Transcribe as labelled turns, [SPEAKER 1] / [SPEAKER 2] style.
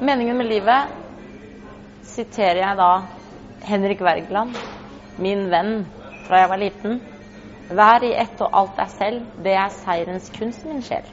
[SPEAKER 1] Meningen med livet siterer jeg da Henrik Wergeland, min venn fra jeg var liten. Vær i ett og alt deg selv, det er seirens kunst, min sjel.